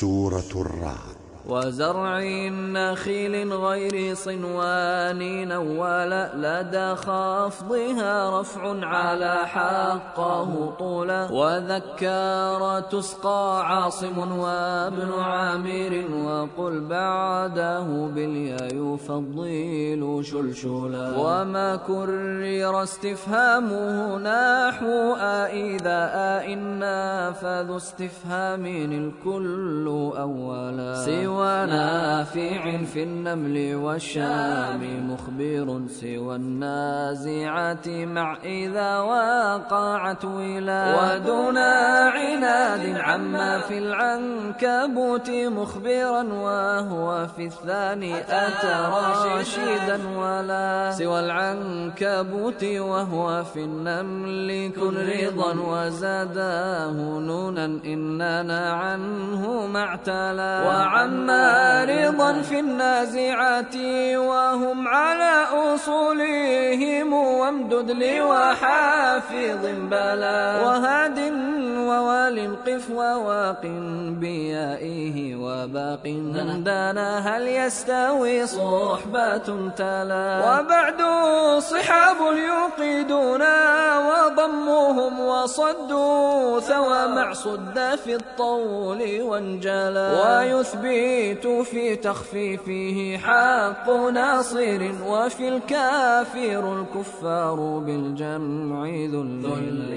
سورة الرعد. وزرع نخيل غير صنوان نوال لدى خفضها رفع على حقه طولا وذكار تسقى عاصم وابن عامر وقل بعده بالياء يفضل شلشلا وما كرر استفهامه نحو أئذا أئنا فذو استفهام الكل أولا سوى ونافع في النمل والشام مخبر سوى النازعات مع إذا وقعت ولا ودون عناد عما في العنكبوت مخبرا وهو في الثاني أتى راشدا ولا سوى العنكبوت وهو في النمل كن رضا وزاداه نونا إننا عنه معتلا وعما رضا في النازعات وهم على أصولهم وامدد لي وحافظ بلا وهاد ووال قف وواق بيائه وباق. دانا هل يستوي صحبة تلا وبعد صحاب يوقدون وصدوا ثوى مع صد في الطول وانجلا ويثبت في تخفيفه حق ناصر وفي الكافر الكفار بالجمع ذللا